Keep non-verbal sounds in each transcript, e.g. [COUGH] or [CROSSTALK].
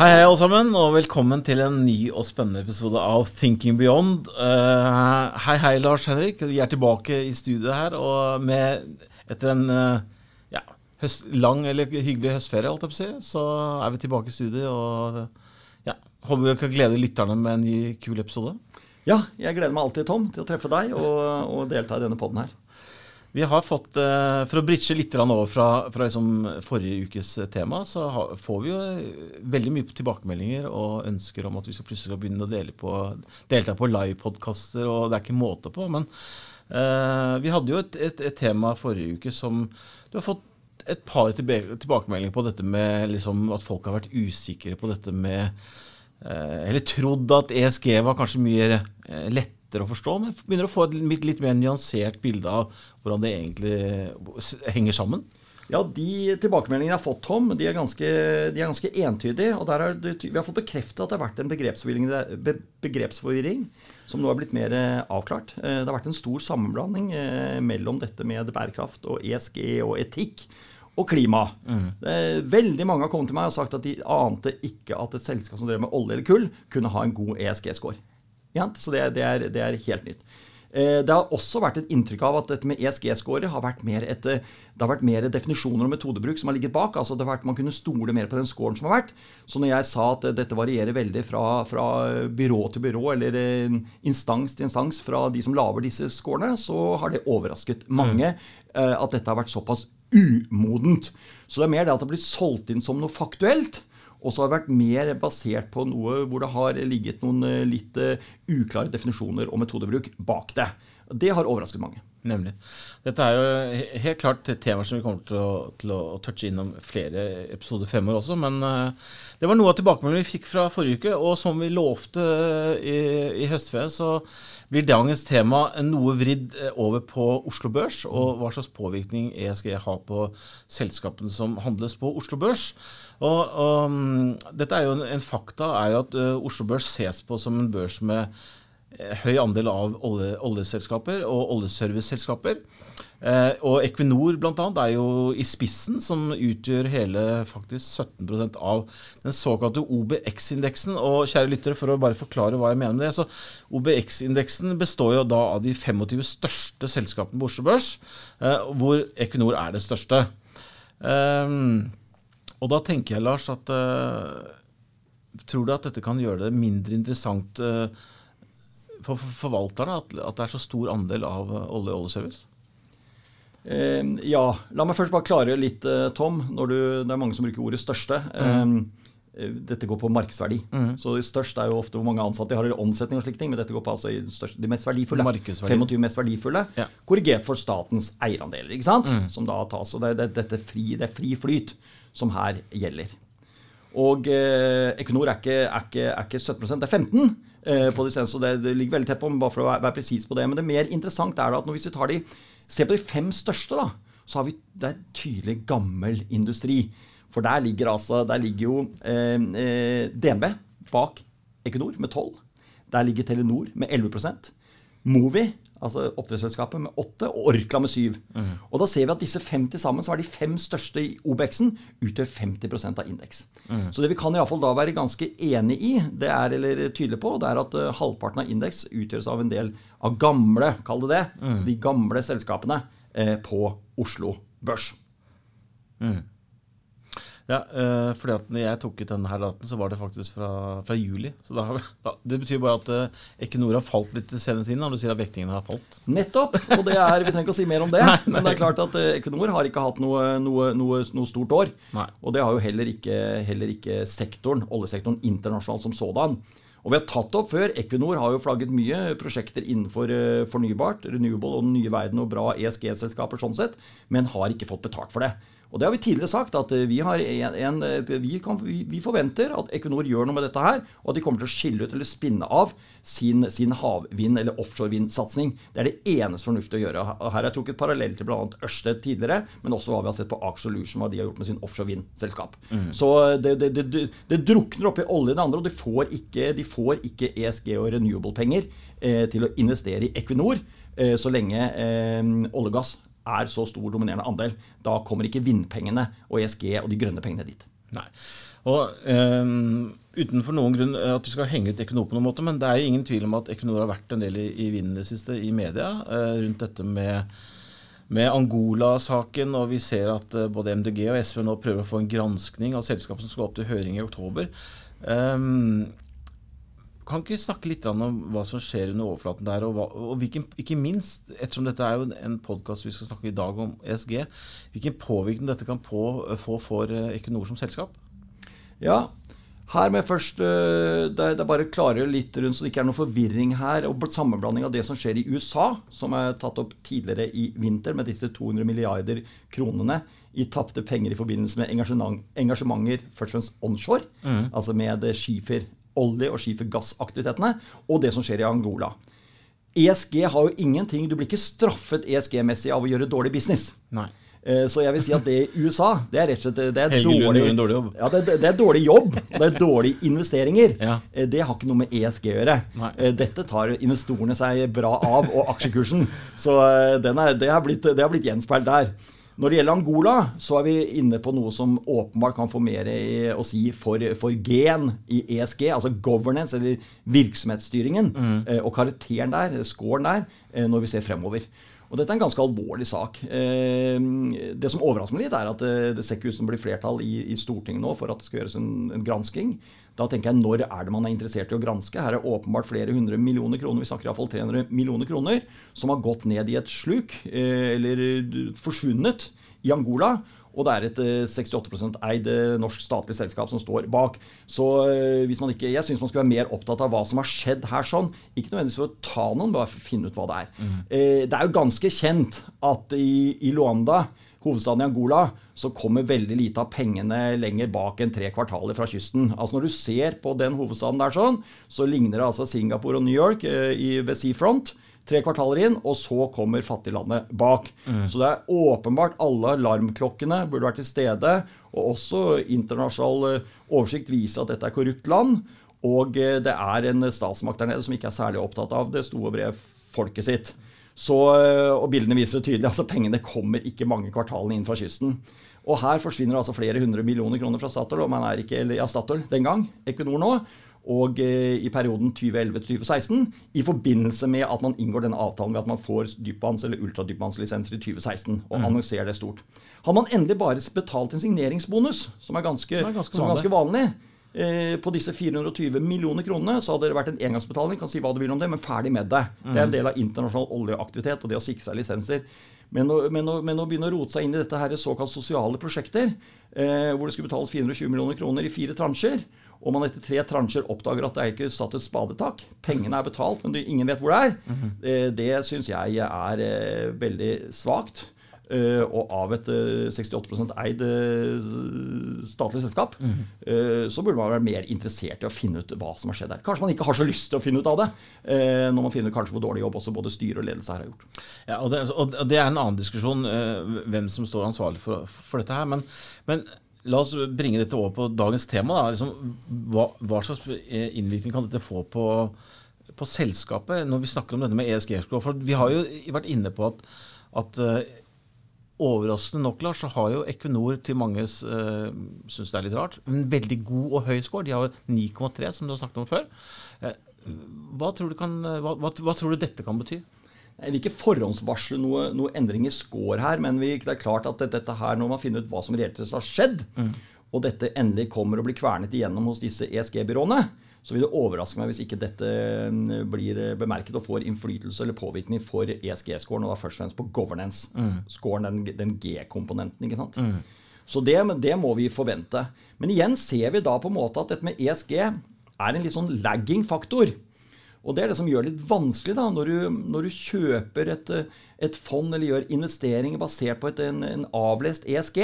Hei, hei, alle sammen, og velkommen til en ny og spennende episode av Thinking Beyond. Uh, hei, hei, Lars Henrik. Vi er tilbake i studio her, og med, etter en uh, ja, høst, lang eller hyggelig høstferie, holdt jeg på si, så er vi tilbake i studio. Og ja, håper vi kan glede lytterne med en ny, kul episode. Ja, jeg gleder meg alltid, Tom, til å treffe deg og, og delta i denne poden her. Vi har fått, eh, For å bridge litt over fra, fra liksom forrige ukes tema, så får vi jo veldig mye tilbakemeldinger og ønsker om at vi skal plutselig begynne å dele på, delta på livepodkaster, og det er ikke måte på. Men uh, vi hadde jo et, et, et, tema forrige uke som du har fått et par tilbakemeldinger på dette med liksom, at folk har vært usikre på dette med uh, Eller trodd at ESG var kanskje mye lettere lettere å forstå, men begynner å få et litt mer nyansert bilde av hvordan det egentlig henger sammen. Ja, De tilbakemeldingene jeg har fått, Tom, de er ganske, de er ganske entydige. og der er det, Vi har fått bekreftet at det har vært en begrepsforvirring, begrepsforvirring som nå er blitt mer eh, avklart. Eh, det har vært en stor sammenblanding eh, mellom dette med bærekraft og ESG og etikk og klima. Mm. Veldig mange har kommet til meg og sagt at de ante ikke at et selskap som drev med olje eller kull, kunne ha en god ESG-score. Så det, det, er, det, er, helt nytt. Eh, det har også vært et inntrykk av at dette med ESG-score har vært mer et, eh, det har vært mer definisjoner og metodebruk som har ligget bak. altså det har vært, Man kunne stole mer på den scoren som har vært. Så når jeg sa at dette varierer veldig fra, fra byrå til byrå, eller eh, instans til instans fra de som lager disse scorene, så har det overrasket mange mm. at dette har vært såpass umodent. Så det er mer det at det har blitt solgt inn som noe faktuelt. Og så har det vært mer basert på noe hvor det har ligget noen eh, litt eh, uklare definisjoner og metodebruk bak det. Det har overrasket mange. Nemlig. Dette er jo helt klart temaer som vi kommer til å, til å touche innom flere episoder fremover også. Men uh, det var noe av tilbakemeldingen vi fikk fra forrige uke. Og som vi lovte i, i høstferien, så blir dagens tema noe vridd over på Oslo Børs, og hva slags påvirkning ESG har på selskapene som handles på Oslo Børs. Og, og um, dette er jo en, en, fakta er jo at Oslo Børs ses på som en børs med høy andel av olje, oljeselskaper og oljeserviceselskaper. Eh, og Equinor bl.a. er jo i spissen, som utgjør hele faktisk 17% av den såkalte OBX-indeksen. Og kjære lyttere, for å bare forklare hva jeg mener med det. så OBX-indeksen består jo da av de 25 største selskapene på Oslo Børs, eh, hvor Equinor er det største. Eh, og da tenker jeg, Lars, at uh, Tror du at dette kan gjøre det mindre interessant uh, for forvalterne at, at, det er så stor andel av olje- og oljeservice? Eh, ja. La meg først bare klare litt, Tom. Når du, det er mange som bruker ordet 'største'. Mm. dette går på markedsverdi. Mm. Så Størst er jo ofte hvor mange ansatte de har, eller omsetning og slike ting. Men dette går på altså de mest verdifulle. 25 mest verdifulle. Ja. Korrigert for statens eierandeler, ikke sant? Mm. som da tas. Og det, det, dette fri, det er fri flyt som her gjelder. Og eh, Equinor er ikke, er, ikke, er ikke, 17 det er 15 eh, på dissens. og det, det, ligger veldig tett på, bare for å være, være presis på det. Men det mer interessant er da at når vi tar de, ser på de fem største, da, så har vi det er tydelig gammel industri. For der ligger, altså, der ligger jo eh, eh DNB bak Equinor med 12. Der ligger Telenor med 11% Movi altså oppdrettsselskapet, med åtte, og Orkla med syv. Mm. Og da ser vi at disse fem til sammen, så er de fem største i OBX-en, utgjør 50% av indeks. Mm. Så det vi kan iallfall da være ganske enig i, det er, eller tydelig på, det er at uh, halvparten av indeks utgjøres av en del av gamle, kall det det, mm. de gamle selskapene uh, på Oslo Børs. Mm. Ja, uh, fordi at når jeg tok ut denne her daten, så var det faktisk fra, fra juli. Så da, da, Det betyr bare at uh, Equinor har falt litt senere tid når du sier at vektingen har falt. Nettopp! Og det er, vi trenger ikke å si mer om det. [LAUGHS] nei, nei. Men det er klart at uh, Equinor har ikke hatt noe, noe, noe, noe stort år. Nei. Og det har jo heller ikke, heller ikke sektoren, oljesektoren internasjonalt som sådan. Og vi har tatt opp før. Equinor har jo flagget mye prosjekter innenfor fornybart, renewable og den nye verden og bra ESG-selskaper sånn sett, men har ikke fått betalt for det. Og det har vi tidligere sagt, at eh, vi, en, en, eh, vi, kan, vi, forventer at Equinor gjør noe med dette her, og at de kommer til å skille ut eller spinne av sin, sin havvind- eller offshorevindsatsing. Det er det eneste fornuftige å gjøre. Her har jeg trukket parallell til bl.a. Ørsted tidligere, men også hva vi har sett på Aker Solution, hva de har gjort med sin offshorevindselskap. Mm. Så eh, det, det, det, det, drukner oppi olje det andre, og de får ikke, de får ikke ESG og renewable-penger eh, til å investere i Equinor så lenge eh, olje og gass er så stor dominerende andel, da kommer ikke vindpengene og ESG og de grønne pengene dit. Nei. Og um, Utenfor noen grunn at vi skal henge ut Equinor på noen måte, men det er jo ingen tvil om at Equinor har vært en del i, i vinden det siste i media uh, rundt dette med, med Angola-saken. Og vi ser at både MDG og SV nå prøver å få en granskning av selskapet som skal opp til høring i oktober. Um, kan ikke snakke litt om hva som skjer under overflaten der, og, hva, og hvilken, ikke minst, ettersom dette er jo en podkast vi skal snakke i dag om ESG, hvilken påvirkning dette kan på, få for eh, Equinor som selskap? Ja, her med først eh, Det er bare klarere litt rundt så det ikke er noe forvirring her. og Sammenblanding av det som skjer i USA, som er tatt opp tidligere i vinter med disse 200 milliarder kronene i tapte penger i forbindelse med engasjementer først og fremst onshore, mm. altså med skifer olje- og skifergassaktivitetene, og det som skjer i Angola. ESG har jo ingenting Du blir ikke straffet ESG-messig av å gjøre dårlig business. Nei. Eh, så jeg vil si at det i USA det er rett og slett det er dårlig, dårlig, jobb. Ja, det, det, er dårlig jobb. Det er dårlige investeringer. Ja. Eh, det har ikke noe med ESG å gjøre. Nei. Eh, dette tar investorene seg bra av, og aksjekursen. Så er, det har blitt, det har blitt gjenspeilt der. Når det gjelder Angola, så er vi inne på noe som åpenbart kan få mer å si for, for gen i ESG, altså governance, eller virksomhetsstyringen, mm. Eh, og karakteren der, scoren der, eh, når vi ser fremover. Og Dette er en ganske alvorlig sak. Eh, det som overrasker meg litt, er at det ser ikke ut som det blir flertall i, i, Stortinget nå for at det skal gjøres en, en, gransking. Da tenker jeg, Når er det man er interessert i å granske? Her er åpenbart flere hundre millioner kroner vi snakker i hvert fall 300 millioner kroner, som har gått ned i et sluk, eh, eller forsvunnet, i Angola. Og det er et 68 eh, eid norsk statlig selskap som står bak. Så hvis man ikke, jeg syns man skulle være mer opptatt av hva som har skjedd her. sånn. Ikke nødvendigvis for å ta noen, bare for å finne ut hva det er. Mm. Det er jo ganske kjent at i, i Luanda hovedstaden i Angola, så kommer veldig lite av pengene lenger bak enn tre kvartaler fra kysten. Altså Når du ser på den hovedstaden der sånn, så ligner det altså Singapore og New York eh, i, ved Seafront. Tre kvartaler inn, og så kommer fattiglandet bak. Mm. Så det er åpenbart alle alarmklokkene burde vært til stede. Og også internasjonal eh, oversikt viser at dette er korrupt land. Og eh, det er en statsmakt der nede som ikke er særlig opptatt av det store brev folket sitt. Så, eh, og bildene viser det tydelig. [LAUGHS] altså Pengene kommer ikke mange kvartalene inn fra kysten. Og her forsvinner altså flere hundre millioner kroner fra Statoil, og man er ikke, eller, ja, Statoil den gang, Equinor nå, og eh, i perioden 2011-2016, i forbindelse med at man inngår denne avtalen ved at man får dypvanns- eller ultradypvannslisenser i 2016, og mm. annonserer det stort. Har man endelig bare betalt en signeringsbonus, som er ganske, er ganske, som er ganske vanlig, Eh, på disse 420 millioner kronene så hadde det vært en engangsbetaling. kan si hva du vil om Det men ferdig med det. Det er en mm. del av internasjonal oljeaktivitet og det å sikre seg lisenser. Men å, men, å, men å, begynne å rote seg inn i dette her såkalt sosiale prosjekter, eh, hvor det skulle betales 420 millioner kroner i fire transjer, og man etter tre transjer oppdager at det er ikke satt et spadetak, pengene er betalt, men ingen vet hvor det er, mm -hmm. det, det syns jeg er eh, veldig svakt. Eh, og av et 68 eh, eid statlig selskap, mm. så burde man være mer interessert i å finne ut hva som har skjedd der. Kanskje man ikke har så lyst til å finne ut av det, når man finner kanskje hvor dårlig jobb også både styre og ledelse her har gjort. Ja, og det, og det, er en annen diskusjon, hvem som står ansvarlig for, for dette her. Men, men, la oss bringe dette over på dagens tema. Liksom, hva, hva, slags innvirkning kan dette få på, på selskapet når vi snakker om dette med ESG-score? For vi har jo vært inne på at, at overraskende nok Lars, så har jo Equinor til manges uh, syns det er litt rart, en veldig god og høy score. De har jo 9,3, som du har snakket om før. Hva, tror kan, hva, hva, hva, tror du dette kan bety? Jeg vil ikke forhåndsvarsle noe, noe endring i score her, men vi, det er klart at dette her, når man finner ut hva som reelt sett har skjedd, mm. og dette endelig kommer og blir kvernet igjennom hos disse ESG-byråene, så vil det overraske meg hvis ikke dette mm, blir bemerket og får innflytelse eller påvirkning for ESG-scoren, og da først og fremst på governance-scoren, den, den G-komponenten. ikke sant? Mm. Så det, det, må vi forvente. Men igjen ser vi da på en måte at dette med ESG er en litt sånn lagging faktor. Og det er det som gjør det litt vanskelig da, når du, når du kjøper et, et, fond eller gjør investeringer basert på et, en, en avlest ESG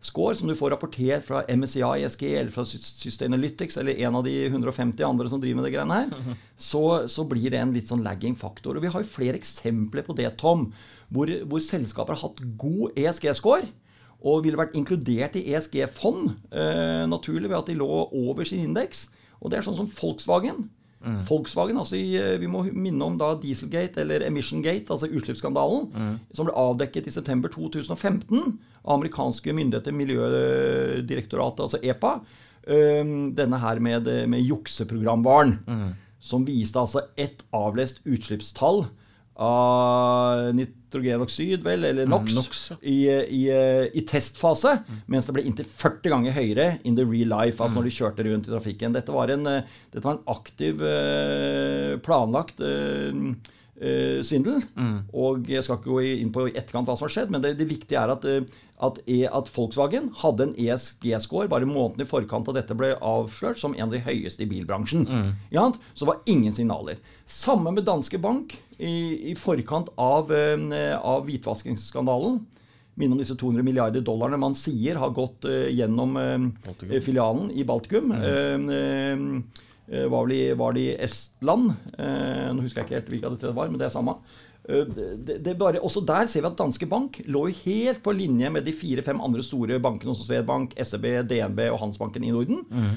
score som du får rapportert fra MSCI ESG eller fra Sustainalytics eller en av de 150 andre som driver med det greiene her, [LAUGHS] så, så, blir det en litt sånn lagging faktor. Og vi har jo flere eksempler på det, Tom, hvor, hvor selskaper har hatt god ESG-score. Og ville vært inkludert i ESG-fond, eh, naturlig ved at de lå over sin indeks. Og det er sånn som Volkswagen. Mm. Volkswagen, altså i, eh, Vi må minne om da Dieselgate, eller Emissions-gate, altså utslippsskandalen, mm. som ble avdekket i september 2015 av amerikanske myndigheter, Miljødirektoratet, altså EPA. Denne her med, med jukseprogramvaren, mm. som viste altså ett avlest utslippstall av nitrogenoksid, vel, eller mm, NOx, NOx ja. i, i, i, testfase, mm. mens det ble inntil 40 ganger høyere in the real life, altså mm. når de kjørte rundt i trafikken. Dette var en, dette var en aktiv, eh, planlagt eh, eh, svindel. Mm. Og jeg skal ikke gå inn på i etterkant hva som har skjedd, men det, det viktige er at at, e, at, Volkswagen hadde en ESG-score bare måneden i forkant av dette ble avslørt som en av de høyeste i bilbransjen. Mm. Ja, så det var ingen signaler. Samme med Danske Bank i, i forkant av, uh, av hvitvaskingsskandalen. Minne om disse 200 milliarder dollarene man sier har gått uh, gjennom uh, filialen i Baltikum. Mm. Var, vel i, var det i Estland? nå husker jeg ikke helt hvilket det var, men det er samme. Eh, det, det bare, også der ser vi at Danske Bank lå jo helt på linje med de fire-fem andre store bankene, også Svedbank, SEB, DNB og Handelsbanken i Norden. Mm.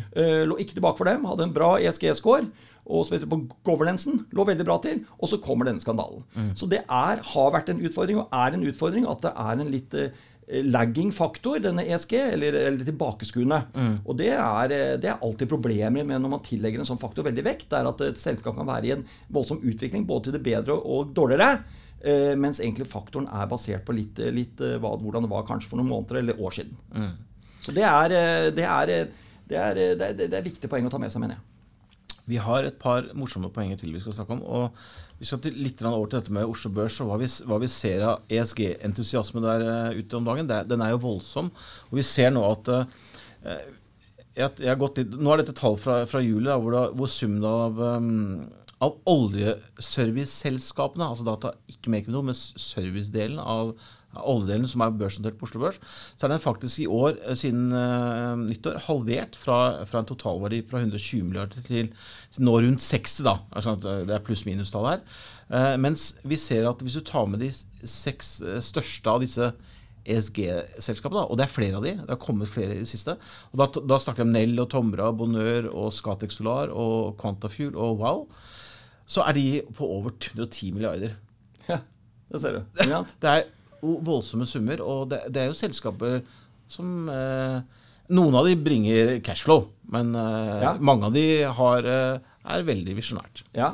Lå ikke tilbake for dem, hadde en bra ESG-score. Og så vet du, på governancen lå veldig bra til. Og så kommer denne skandalen. Mm. Så det er, har vært en utfordring, og er en utfordring, at det er en litt uh, lagging faktor, denne ESG, eller, eller tilbakeskuende. Mm. Og det er, det er, alltid problemer med når man tillegger en sånn faktor veldig vekt. Det er at et selskap kan være i en voldsom utvikling, både til det bedre og dårligere. Eh, mens egentlig faktoren er basert på litt, litt eh, hvordan det var kanskje for noen måneder eller år siden. Mm. Så det er, eh, det, er, det, er, det, er, det er viktig poeng å ta med seg, mener jeg. Vi har et par morsomme poenger til vi skal snakke om. og Vi skal til litt over til dette med Oslo Børs og hva vi, hva vi ser av ESG-entusiasme der uh, ute om dagen. Det, den er jo voldsom. og Vi ser nå at uh, jeg, jeg litt, Nå er dette tall fra, fra juli, da, hvor, da, hvor summen av um, av oljeserviceselskapene, altså data ikke med noe, men servicedelen av oljedelen som er børsnotert på Oslo Børs, så er den faktisk i år eh, siden uh, nyttår halvert fra, fra, en totalverdi fra 120 milliarder til, til nå rundt 60. da, altså eh, Det er pluss-minus-tall her. Uh, mens vi ser at hvis du tar med de seks største av disse ESG-selskapene, og det er flere av de, det har kommet flere i det siste. og Da, da snakker jeg om Nell og Tomra, Bonør og Scatec Solar og Quantafuel og Wow. Så er de på over 110 milliarder. Ja, det ser du. [LAUGHS] det er voldsomme summer. Og det, det er jo selskaper som eh, Noen av de bringer cashflow, men eh, ja. mange av de har, eh, er veldig visjonært. Ja.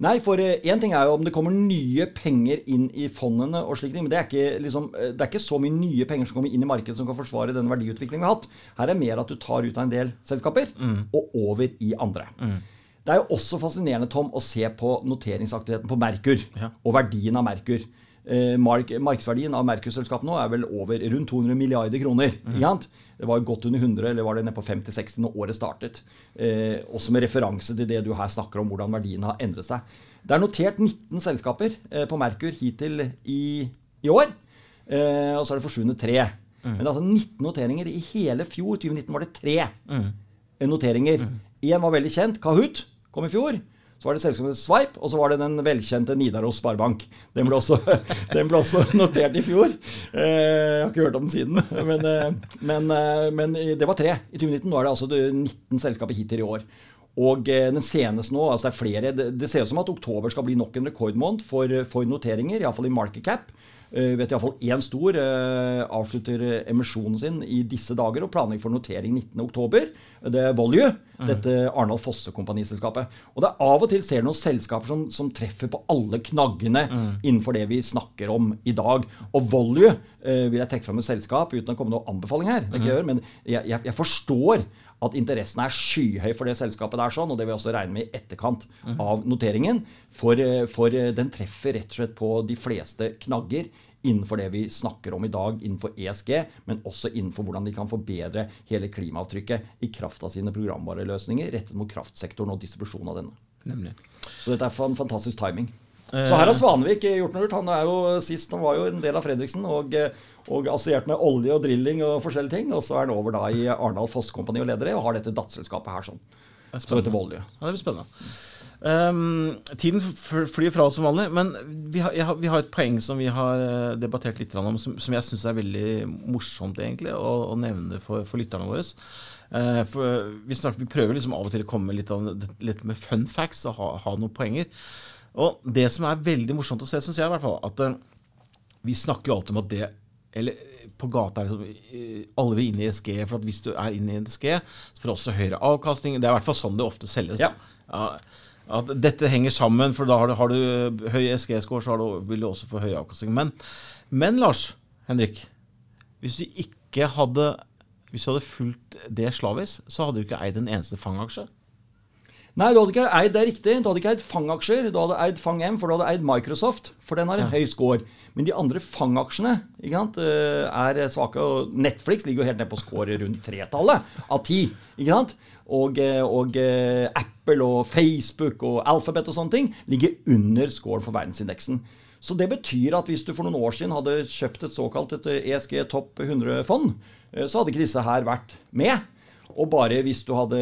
Nei, for én eh, ting er jo om det kommer nye penger inn i fondene, og slik, men det er, ikke, liksom, eh, det er ikke så mye nye penger som kommer inn i markedet som kan forsvare den verdiutviklingen vi har hatt. Her er mer at du tar ut av en del selskaper mm. og over i andre. Mm. Det er jo også fascinerende Tom, å se på noteringsaktiviteten på Merkur ja. og verdien av Merkur. Eh, mark, markedsverdien av Merkur-selskapet nå er vel over rundt 200 milliarder kroner. Mm. Det var godt under 100, eller var det nede på 50-60 når året startet. Eh, også med referanse til det du her snakker om, hvordan verdien har endret seg. Det er notert 19 selskaper eh, på Merkur hittil i, i år. Eh, og så er det forsvunnet tre. Mm. Men altså 19 noteringer i hele fjor. 2019 var det tre mm. noteringer. Én mm. var veldig kjent, Kahoot, kom i fjor. Så var det selskapet Sveip, og så var det den velkjente Nidaros Sparebank. Den ble, også, [LAUGHS] den ble også, notert i fjor. Eh, jeg har ikke hørt om den siden. [LAUGHS] Men, eh, men, eh, men, det var tre i 2019. Nå er det altså 19 selskaper hittil i år. Og den seneste nå, altså det er flere Det, det ser ut som at oktober skal bli nok en rekordmåned for, for noteringer, iallfall i market cap. Uh, vet Iallfall én stor uh, avslutter emisjonen sin i disse dager og planlegger for notering 19.10. Det er Volue, mm. dette Arnold Fosse-kompaniselskapet. Og det er av og til ser noen selskaper som, som, treffer på alle knaggene mm. innenfor det vi snakker om i dag. Og Volue uh, vil jeg trekke fram et selskap uten å komme noen anbefaling her. Det mm. gjør, men jeg, jeg, jeg forstår at interessen er skyhøy for det selskapet der, sånn, og det vil jeg også regne med i etterkant av noteringen. For, eh, for, eh, den treffer rett og slett på de fleste knagger innenfor det vi snakker om i dag innenfor ESG, men også innenfor hvordan de kan forbedre hele klimaavtrykket i kraft av sine programvareløsninger rettet mot kraftsektoren og distribusjon av denne. Nemlig. Så dette er en fantastisk timing. Så her har Svanevik gjort noe lurt. Han er jo sist, han var jo en del av Fredriksen og, og assosiert med olje og drilling og forskjellige ting. Og så er han over da i Arendal Foss Kompani og leder det, og har dette datterselskapet her sånn. Som heter Volje. Ja, det blir spennende. Um, tiden flyr fra oss som vanlig, men vi har, har, vi har, et poeng som vi har eh, debattert litt om, som, som jeg syns er veldig morsomt egentlig å, å nevne for, for, lytterne våre. Uh, for vi, snakker, vi, prøver liksom av og til å komme litt, av, litt med fun facts og ha, ha, noen poenger. Og det som er veldig morsomt å se, syns jeg i hvert fall, at uh, vi snakker jo alltid om at det eller på gata er liksom, Alle vil inn i ESG, for at hvis du er inne i ESG, så får du også høyere avkastning. Det er i hvert fall sånn det ofte selges. Ja. Ja, at dette henger sammen, for da har du, har du høy ESG-score, så du, vil du også få høy avkastning. Men, men, Lars Henrik, hvis du ikke hadde hvis du hadde fulgt det slavisk, så hadde du ikke eid en eneste fangaksje. Nei, du hadde ikke eid det er riktig. Du hadde ikke eid fangaksjer. Du hadde eid Fang M, for du hadde eid Microsoft, for den har en ja. høy score. Men de andre fangaksjene eh, er svake. og Netflix ligger jo helt ned på score rundt tretallet av ti. ikke sant? Og, eh, og, eh, Apple og Facebook og Alphabet og sånne ting ligger under scoren for verdensindeksen. Så det betyr at hvis du for noen år siden hadde kjøpt et såkalt et ESG Topp 100-fond, så hadde ikke disse her vært med. Og bare hvis du hadde,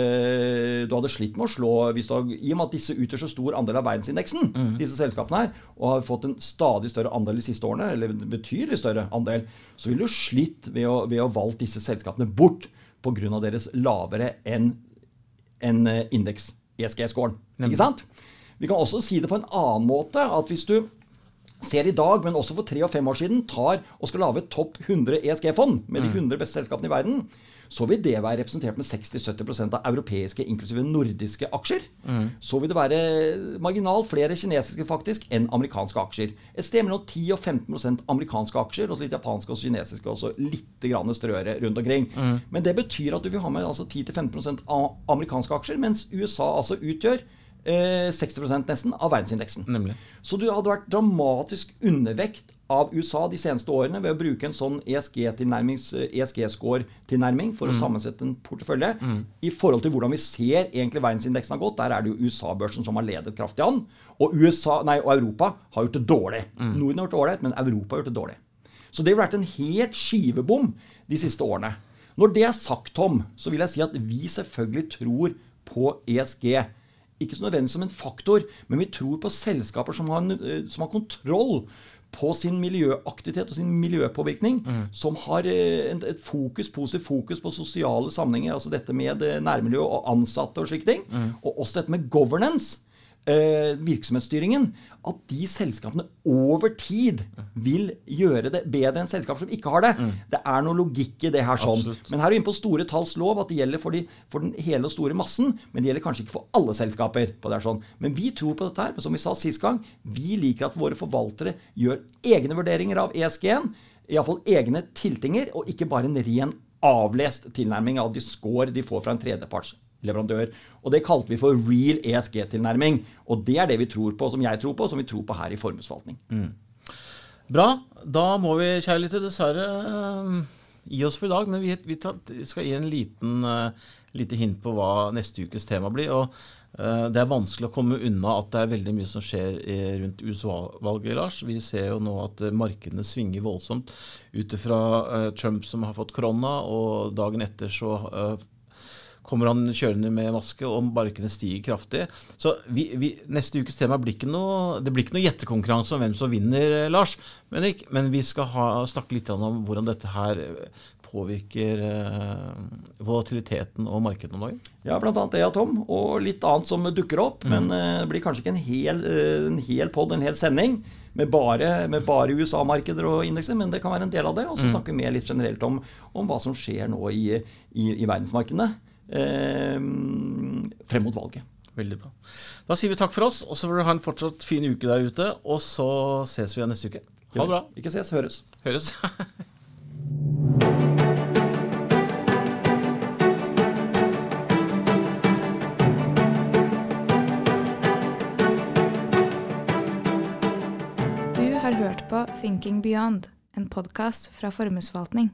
du hadde slitt med å slå hadde, I og med at disse utgjør så stor andel av verdensindeksen, mm. disse selskapene her, og har fått en stadig større andel de siste årene, eller en betydelig større andel, så ville du slitt ved å, ved å valgt disse selskapene bort pga. deres lavere enn en eh, indeks-ESG-scoren. Ikke sant? Vi kan også si det på en annen måte. at hvis du ser i dag, men også for tre og fem år siden, tar og skal lage et topp 100 ESG-fond med de 100 mm. beste selskapene i verden, så vil det være representert med 60-70% av europeiske, inklusive nordiske aksjer. Mm. Så vil det være marginalt flere kinesiske faktisk enn amerikanske aksjer. Et sted mellom 10 og 15% amerikanske aksjer, og litt japanske og kinesiske også litt grann strøere rundt omkring. Mm. Men det betyr at du vil ha med altså 10-15% amerikanske aksjer, mens USA altså utgjør 60 eh, nesten av verdensindeksen. Nemlig. Så du hadde vært dramatisk undervekt av USA de seneste årene ved å bruke en sånn ESG-score-tilnærming ESG for å mm. sammensette en portefølje. Mm. I forhold til hvordan vi ser egentlig verdensindeksen har gått, der er det jo USA-børsen som har ledet kraftig an. Og, USA, nei, og Europa har gjort det dårlig. Mm. Norden har gjort det ålreit, men Europa har gjort det dårlig. Så det har vært en helt skivebom de siste årene. Når det er sagt, Tom, så vil jeg si at vi selvfølgelig tror på ESG. Ikke så nødvendigvis som en faktor, men vi tror på selskaper som har, eh, som har kontroll på sin miljøaktivitet og sin miljøpåvirkning, mm. som har eh, et fokus, positivt fokus på sosiale sammenhenger, altså dette med eh, nærmiljø og ansatte og slike ting, mm. og også dette med governance virksomhetsstyringen, at de selskapene over tid vil gjøre det bedre enn selskaper som ikke har det. Mm. Det er noe logikk i det her. sånn. Absolutt. Men her er vi inne på store talls lov, at det gjelder for, de, for, den hele og store massen. Men det gjelder kanskje ikke for alle selskaper. på det her sånn. Men vi tror på dette her. Men som vi sa sist gang, vi liker at våre forvaltere gjør egne vurderinger av ESG-en. Iallfall egne tiltinger, og ikke bare en ren avlest tilnærming av de score de får fra en tredjeparts leverandør. Og Det kalte vi for real ESG-tilnærming. Og det er det vi tror på, som jeg tror på, og som vi tror på her i formuesforvaltning. Mm. Bra. Da må vi, kjære lytter, dessverre uh, gi oss for i dag. Men vi, vi, skal gi en liten uh, lite hint på hva neste ukes tema blir. og uh, Det er vanskelig å komme unna at det er veldig mye som skjer rundt USA-valget. Lars. Vi ser jo nå at markedene svinger voldsomt ut fra Trump som har fått korona, og dagen etter så kommer han kjørende med maske, og markene stiger kraftig. Så vi, vi, neste ukes tema blir ikke noe det blir ikke noe gjettekonkurranse om hvem som vinner, eh, Lars. Men, ikke, men vi skal ha, snakke litt om hvordan dette her eh, påvirker eh, volatiliteten og markedet om dagen? Ja, bl.a. det, ja, Tom. Og litt annet som dukker opp. Mm. Men eh, det blir kanskje ikke en hel, eh, en hel pod, en hel sending, med bare, bare USA-markeder og indekser, men det kan være en del av det. Og så mm. snakker vi mer litt generelt om, om, hva som skjer nå i, i, i verdensmarkedene frem mot valget. Veldig bra. Da sier vi takk for oss, og så får du ha en fortsatt fin uke der ute. Og så ses vi igjen neste uke. Ha det bra. Ikke ses, høres. Høres. [LAUGHS] du har hørt på Thinking Beyond, en podkast fra Formuesforvaltning.